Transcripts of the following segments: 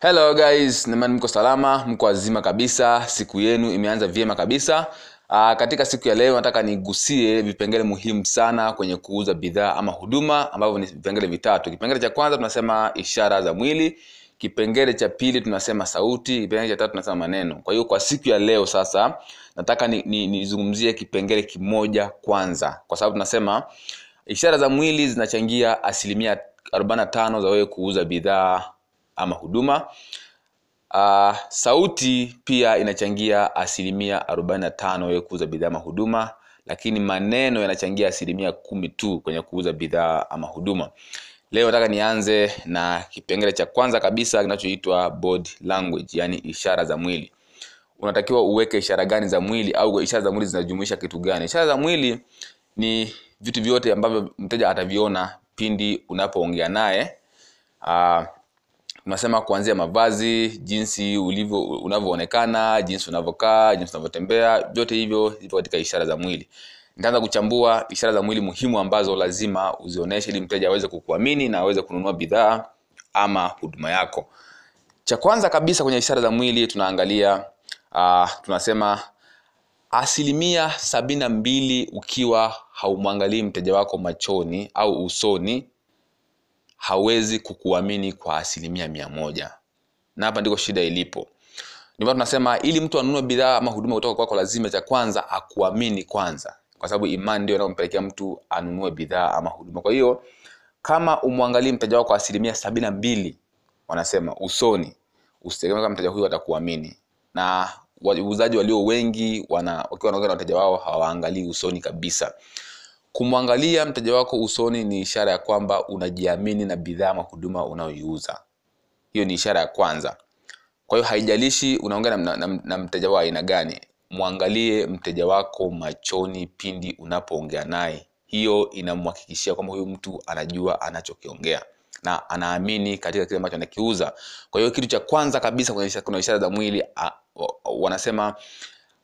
hello guys. Namani mko salama mko wazima kabisa. Siku yenu imeanza vyema kabisa. Aa, katika siku ya leo nataka nigusie vipengele muhimu sana kwenye kuuza bidhaa ama huduma ambavyo ni vipengele vitatu. Kipengele cha kwanza tunasema ishara za mwili. Kipengele cha pili tunasema sauti. Kipengele cha tatu tunasema maneno. Kwa hiyo kwa siku ya leo sasa nataka nizungumzie ni, ni kipengele kimoja kwanza. Kwa sababu tunasema ishara za mwili zinachangia asilimia 45 za wewe kuuza bidhaa ama huduma. Uh, sauti pia inachangia asilimia 45 wewe kuuza bidhaa ama huduma lakini maneno yanachangia asilimia kumi tu kwenye kuuza bidhaa ama huduma. Leo nataka nianze na kipengele cha kwanza kabisa kinachoitwa body language yani ishara za mwili. Unatakiwa uweke ishara gani za mwili au ishara za mwili zinajumuisha kitu gani? Ishara za mwili ni vitu vyote ambavyo mteja ataviona pindi unapoongea naye. Uh, tunasema kuanzia mavazi jinsi ulivyo unavyoonekana jinsi unavyokaa jinsi unavyotembea vyote hivyo vipo katika ishara za mwili. Nitaanza kuchambua ishara za mwili muhimu ambazo lazima uzionyeshe ili mteja aweze kukuamini na aweze kununua bidhaa ama huduma yako. Cha kwanza kabisa kwenye ishara za mwili tunaangalia uh, tunasema asilimia sabini na mbili ukiwa haumwangalii mteja wako machoni au usoni hawezi kukuamini kwa asilimia mia moja. Na hapa ndiko shida ilipo. Ndio tunasema ili mtu anunue bidhaa ama huduma kutoka kwako lazima cha kwanza akuamini kwanza. Kwa sababu imani ndio inayompelekea mtu anunue bidhaa ama huduma. Kwa hiyo kama umwangalii mteja wako asilimia sabini na mbili wanasema usoni usitegemea kama mteja huyu atakuamini. Na wauzaji walio wengi wana wakiwa wanaongea na wateja wao hawaangalii usoni kabisa kumwangalia mteja wako usoni ni ishara ya kwamba unajiamini na bidhaa ama huduma unayoiuza. Hiyo ni ishara ya kwanza. Kwa hiyo haijalishi unaongea na, na, na, na mteja wa aina gani mwangalie mteja wako machoni pindi unapoongea naye. Hiyo inamhakikishia kwamba huyu mtu anajua anachokiongea na anaamini katika kile ambacho anakiuza. Kwa hiyo kitu cha kwanza kabisa kuna ishara za mwili a, a, wanasema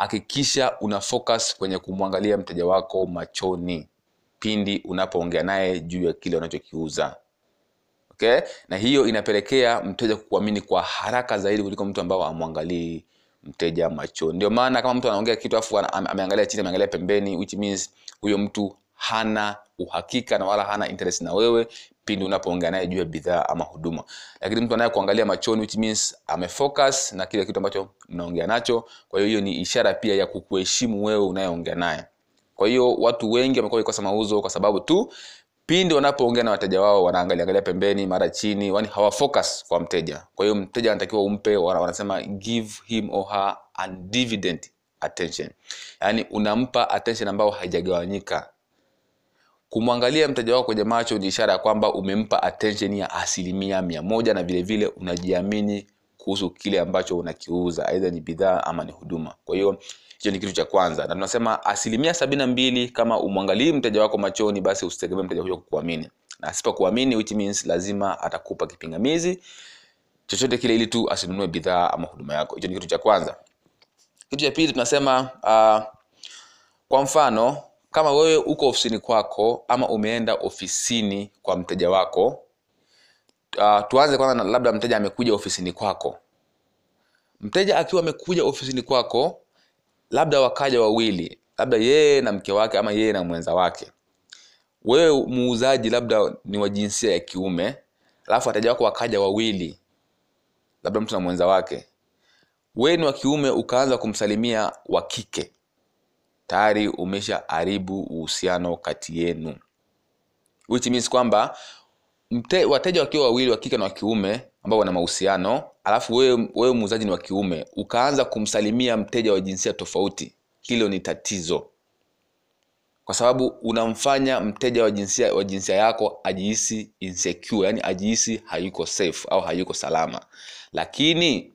hakikisha una focus kwenye kumwangalia mteja wako machoni pindi unapoongea naye juu ya kile unachokiuza. Okay? Na hiyo inapelekea mteja kukuamini kwa haraka zaidi kuliko mtu ambao amwangalii mteja machoni. Ndio maana kama mtu anaongea kitu afu ameangalia chini ameangalia pembeni which means huyo mtu hana uhakika na wala hana interest na wewe pindi unapoongea naye juu ya bidhaa ama huduma. Lakini mtu anaye kuangalia machoni which means amefocus na kile kitu ambacho mnaongea nacho. Kwa hiyo hiyo ni ishara pia ya kukuheshimu wewe unayeongea naye. Kwa hiyo watu wengi wamekuwa wakikosa mauzo kwa sababu tu pindi wanapoongea na wateja wao wanaangalia angalia pembeni mara chini yani hawafocus kwa mteja. Kwa hiyo mteja anatakiwa umpe wanasema give him or her undivided attention. Yani unampa attention ambayo haijagawanyika kumwangalia mteja wako kwenye macho ni ishara ya kwamba umempa attention ya asilimia mia moja na vilevile vile unajiamini kuhusu kile ambacho unakiuza aidha ni bidhaa ama ni huduma. Kwa hiyo hicho ni kitu cha kwanza. Na tunasema asilimia sabini na mbili kama umwangalii mteja wako machoni basi usitegemee mteja huyo kukuamini. Na asipokuamini which means lazima atakupa kipingamizi chochote kile ili tu asinunue bidhaa ama huduma yako. Hicho ni kitu cha kwanza. Kitu cha pili tunasema uh, kwa mfano kama wewe uko ofisini kwako ama umeenda ofisini kwa mteja wako uh, tuanze kwanza labda mteja amekuja ofisini kwako. Mteja akiwa amekuja ofisini kwako labda wakaja wawili labda yeye na mke wake ama yeye na mwenza wake. Wewe muuzaji labda ni wa jinsia ya kiume alafu wateja wako wakaja wawili labda mtu na mwenza wake. Wewe ni wa kiume ukaanza kumsalimia wa kike tayari umesha haribu uhusiano kati yenu. Which means kwamba mte, wateja wakiwa wawili wa kike na wa kiume ambao wana mahusiano alafu wewe, wewe muuzaji ni wa kiume ukaanza kumsalimia mteja wa jinsia tofauti hilo ni tatizo. Kwa sababu unamfanya mteja wa jinsia wa jinsia yako ajihisi insecure yani ajihisi hayuko safe au hayuko salama. Lakini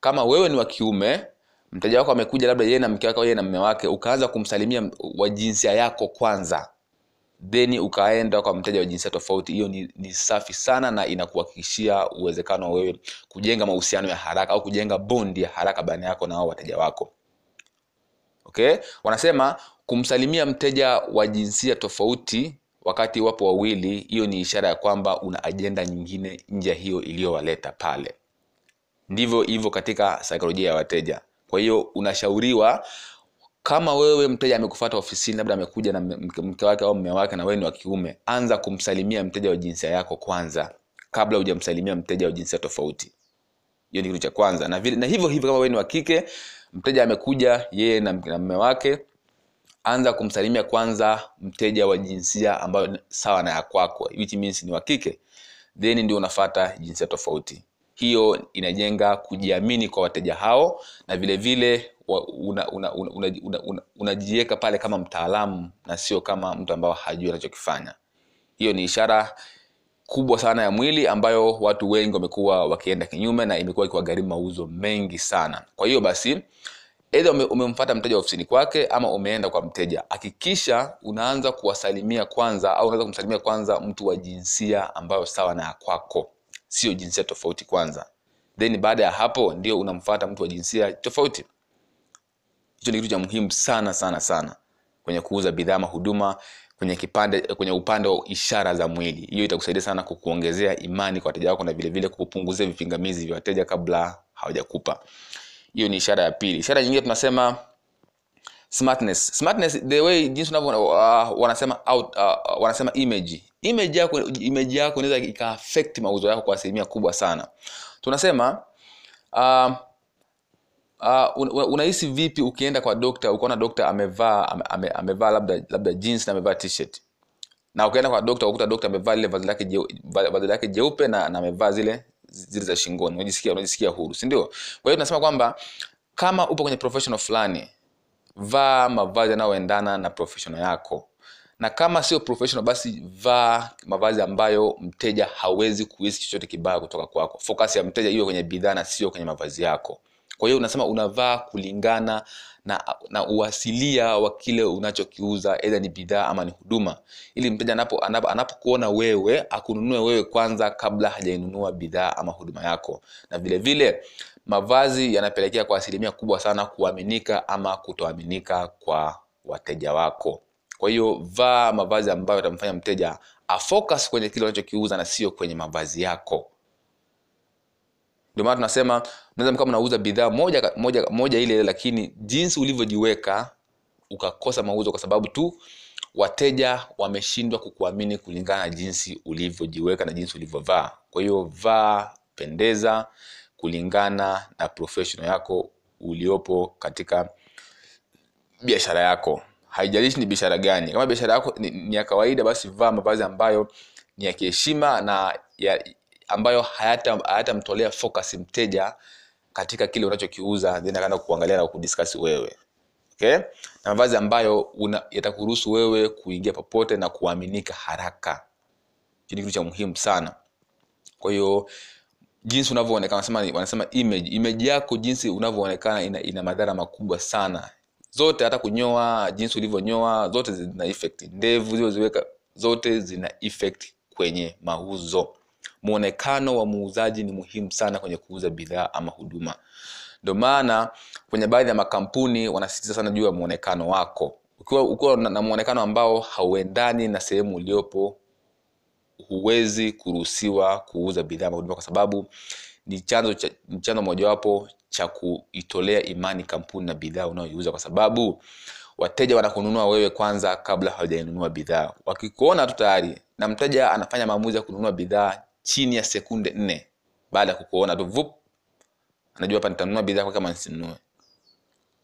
kama wewe ni wa kiume mteja wako amekuja labda yeye na mke wake yeye na mme wake ukaanza kumsalimia wa jinsia yako kwanza then ukaenda kwa mteja wa jinsia tofauti. Hiyo ni, ni safi sana na inakuhakikishia uwezekano wa wewe kujenga mahusiano ya haraka au kujenga bondi ya haraka baina yako na wao wateja wako. Okay? Wanasema kumsalimia mteja wa jinsia tofauti wakati wapo wawili hiyo ni ishara ya kwamba una ajenda nyingine nje hiyo iliyowaleta pale. Ndivyo hivyo katika saikolojia ya wateja kwa hiyo unashauriwa kama wewe mteja amekufata ofisini labda amekuja na mke wake au mme wake na wewe ni wa kiume anza kumsalimia mteja wa jinsia yako kwanza kabla hujamsalimia mteja wa jinsia tofauti. Hiyo ni kitu cha kwanza. Na, na hivyo hivyo kama wewe ni wa kike mteja amekuja yeye na mme wake anza kumsalimia kwanza mteja wa jinsia ambayo sawa na ya kwako which means ni wa kike then ndio unafata jinsia tofauti hiyo inajenga kujiamini kwa wateja hao na vile vile unajiweka una, una, una, una, una, pale kama mtaalamu na sio kama mtu ambao hajui anachokifanya. Hiyo ni ishara kubwa sana ya mwili ambayo watu wengi wamekuwa wakienda kinyume na imekuwa ikiwagharimu mauzo mengi sana. Kwa hiyo basi edha ume, umemfata mteja ofisini kwake ama umeenda kwa mteja hakikisha unaanza kuwasalimia kwanza au unaweza kumsalimia kwanza mtu wa jinsia ambayo sawa na ya kwako sio jinsia tofauti kwanza. Then baada ya hapo ndio unamfata mtu wa jinsia tofauti. Hicho ni kitu cha muhimu sana sana sana kwenye kuuza bidhaa mahuduma kwenye kipande kwenye upande wa ishara za mwili. Hiyo itakusaidia sana kukuongezea imani kwa wateja wako na vile vile kupunguzia vipingamizi vya wateja kabla hawajakupa. Hiyo ni ishara ya pili. Ishara nyingine tunasema smartness. Smartness the way jinsi uh, wanasema out, uh, wanasema image. Image yako image yako inaweza ikaaffect mauzo yako kwa asilimia kubwa sana. Tunasema uh, uh, unahisi una vipi ukienda kwa dokta ukaona dokta amevaa ame, ame, amevaa labda labda jeans na amevaa t-shirt? Na ukienda kwa dokta ukuta dokta amevaa lile vazi lake jeupe na, na amevaa zile zile za shingoni. Unajisikia unajisikia huru si ndio? Kwa hiyo tunasema kwamba kama upo kwenye professional fulani vaa mavazi yanayoendana na professional yako. Na kama sio professional basi vaa mavazi ambayo mteja hawezi kuhisi chochote kibaya kutoka kwako. Focus ya mteja iwe kwenye bidhaa na sio kwenye mavazi yako. Kwa hiyo unasema unavaa kulingana na, na uasilia wa kile unachokiuza edha ni bidhaa ama ni huduma. Ili mteja anapokuona anapo, anapo wewe akununue wewe kwanza kabla hajainunua bidhaa ama huduma yako. Na vile vile mavazi yanapelekea kwa asilimia kubwa sana kuaminika ama kutoaminika kwa wateja wako. Kwa hiyo vaa mavazi ambayo yatamfanya mteja afocus kwenye kile unachokiuza na sio kwenye mavazi yako. Ndio maana tunasema mnaweza mkawa mnauza bidhaa moja, moja, moja ile ile lakini jinsi ulivyojiweka ukakosa mauzo kwa sababu tu wateja wameshindwa kukuamini kulingana na jinsi ulivyojiweka na jinsi ulivyovaa. Kwa hiyo vaa pendeza kulingana na professional yako uliopo katika biashara yako. Haijalishi ni biashara gani. Kama biashara yako ni, ni ya kawaida basi vaa mavazi ambayo ni ya kiheshima na ya, ambayo hayatamtolea hayata focus mteja katika kile unachokiuza then akaenda kuangalia na kudiscuss wewe. Okay? na mavazi ambayo yatakuruhusu wewe kuingia popote na kuaminika haraka. Ni kitu cha muhimu sana. Kwa hiyo jinsi unavyoonekana wanasema, wanasema image. Image yako jinsi unavyoonekana ina, ina madhara makubwa sana. Zote hata kunyoa jinsi ulivyonyoa zote zina effect. Ndevu zilizoziweka zote zina effect kwenye mauzo. Mwonekano wa muuzaji ni muhimu sana kwenye kuuza bidhaa ama huduma. Ndio maana kwenye baadhi ya makampuni wanasisitiza sana juu ya mwonekano wako. Ukiwa, ukiwa na, na mwonekano ambao hauendani na sehemu uliopo huwezi kuruhusiwa kuuza bidhaa huduma kwa sababu ni chanzo cha, ni chanzo mojawapo cha kuitolea imani kampuni na bidhaa unayoiuza kwa sababu wateja wanakununua wewe kwanza kabla hawajainunua bidhaa. Wakikuona tu tayari na mteja anafanya maamuzi ya kununua bidhaa chini ya sekunde nne baada ya kukuona tu vup anajua hapa nitanunua bidhaa kwa kama nisinunue.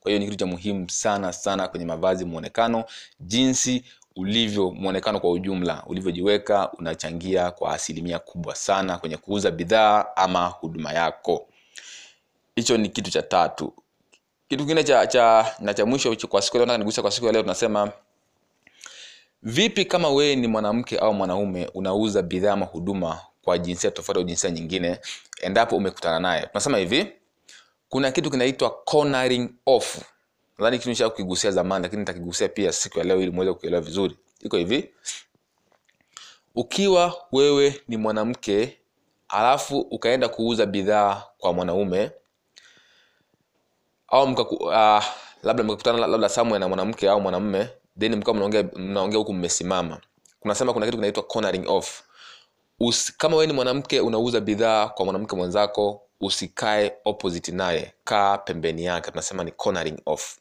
Kwa hiyo ni kitu cha muhimu sana sana kwenye mavazi mwonekano jinsi ulivyo mwonekano kwa ujumla ulivyojiweka unachangia kwa asilimia kubwa sana kwenye kuuza bidhaa ama huduma yako. Hicho ni kitu cha tatu. Kitu kingine cha, cha na cha mwisho kwa siku leo nigusa kwa siku ya leo tunasema vipi kama wewe ni mwanamke au mwanaume unauza bidhaa ama huduma kwa jinsia tofauti au jinsia nyingine endapo umekutana naye tunasema hivi kuna kitu kinaitwa cornering off nadhani kitu nisha kukigusia zamani lakini nitakigusia pia siku ya leo ili muweze kuelewa vizuri. Iko hivi. Ukiwa wewe ni mwanamke alafu ukaenda kuuza bidhaa kwa mwanaume au mka, uh, labda mkakutana labda somewhere na mwanamke au mwanamume then mkawa mnaongea mnaongea huku mmesimama. Kunasema kuna kitu kinaitwa cornering off. Us, kama wewe ni mwanamke unauza bidhaa kwa mwanamke mwenzako usikae opposite naye. Kaa pembeni yake tunasema ni cornering off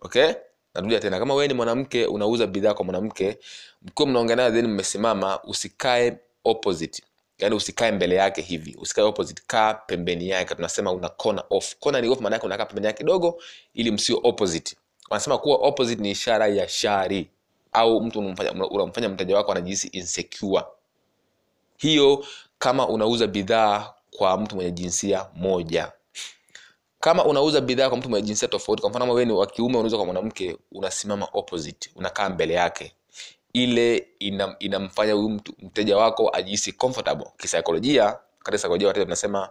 okay? Narudia tena kama wewe ni mwanamke unauza bidhaa kwa mwanamke mkiwa mnaongea naye then mmesimama usikae opposite. Yaani usikae mbele yake hivi. Usikae opposite. Kaa pembeni yake. Tunasema una corner off. Corner ni off maana yake unakaa pembeni yake kidogo ili msio opposite. Wanasema kuwa opposite ni ishara ya shari. Au mtu unamfanya mteja wako anajihisi insecure. Hiyo kama unauza bidhaa kwa mtu mwenye jinsia moja kama unauza bidhaa kwa mtu mwenye jinsia tofauti kwa mfano kama wewe ni wa kiume unauza kwa mwanamke unasimama opposite unakaa mbele yake. Ile ina, inamfanya huyu mtu mteja wako ajihisi comfortable kisaikolojia. Katika saikolojia wateja tunasema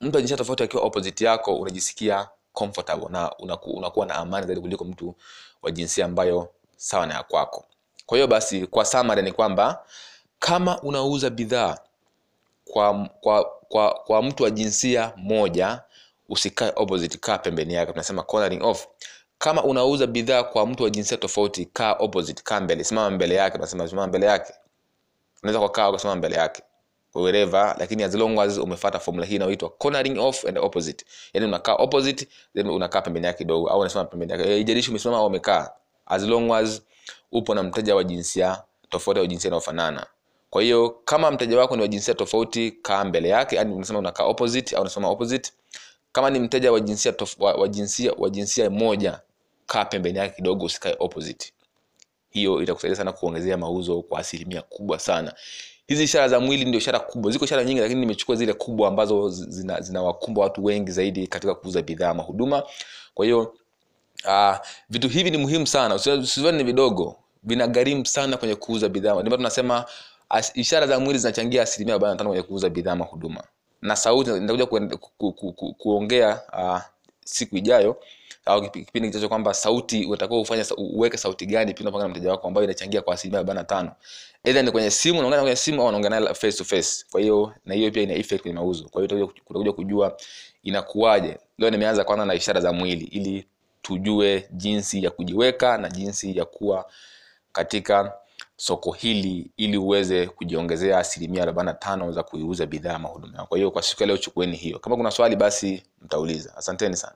mtu ajinsia jinsia tofauti akiwa opposite yako unajisikia comfortable na unaku, unakuwa na amani zaidi kuliko mtu wa jinsia ambayo sawa na ya kwako. Kwa hiyo basi kwa summary ni kwamba kama unauza bidhaa kwa, kwa, kwa, kwa mtu wa jinsia moja usikae opposite kaa pembeni yake tunasema cornering off. Kama unauza bidhaa kwa mtu wa jinsia tofauti kaa opposite kaa mbele. Simama mbele yake tunasema simama mbele yake. Unaweza kwa kaa ukasimama mbele yake. Wherever lakini as long as umefuata formula hii inayoitwa cornering off and opposite. Yani unakaa opposite then unakaa pembeni yake kidogo au unasimama pembeni yake. Ijalishi umesimama au umekaa. As long as upo na mteja wa jinsia tofauti au jinsia inayofanana. Kwa hiyo kama mteja wako ni wa jinsia tofauti kaa mbele yake. Yani unasema unakaa opposite au unasema opposite kama ni mteja wa jinsia tof, wa, wa jinsia wa jinsia moja kaa pembeni yake kidogo usikae opposite. Hiyo itakusaidia sana kuongezea mauzo kwa asilimia kubwa sana. Hizi ishara za mwili ndio ishara kubwa. Ziko ishara nyingi lakini nimechukua zile kubwa ambazo zinawakumba zina watu wengi zaidi katika kuuza bidhaa ama huduma kwa hiyo uh, vitu hivi ni muhimu sana. Usivani ni vidogo. Vinagharimu sana kwenye kuuza bidhaa. Ndio tunasema as, ishara za mwili zinachangia asilimia arobaini na tano kwenye kuuza bidhaa ama huduma na sauti nitakuja ku, ku, ku, ku, kuongea uh, siku ijayo au kipindi kichacho kwamba sauti utakuwa ufanye uweke sauti gani pindi unapanga na mteja wako ambayo inachangia kwa asilimia arobaini na tano. Either ni kwenye simu unaongea kwenye simu au unaongea naye face to face. Kwa hiyo na hiyo pia ina effect kwenye mauzo. Kwa hiyo utakuja kujua inakuwaje. Leo nimeanza kwanza na ishara za mwili ili tujue jinsi ya kujiweka na jinsi ya kuwa katika soko hili ili uweze kujiongezea asilimia arobaini na tano za kuiuza bidhaa mahudumu yako. Kwa hiyo kwa siku ya leo chukueni hiyo. Kama kuna swali basi mtauliza. Asanteni sana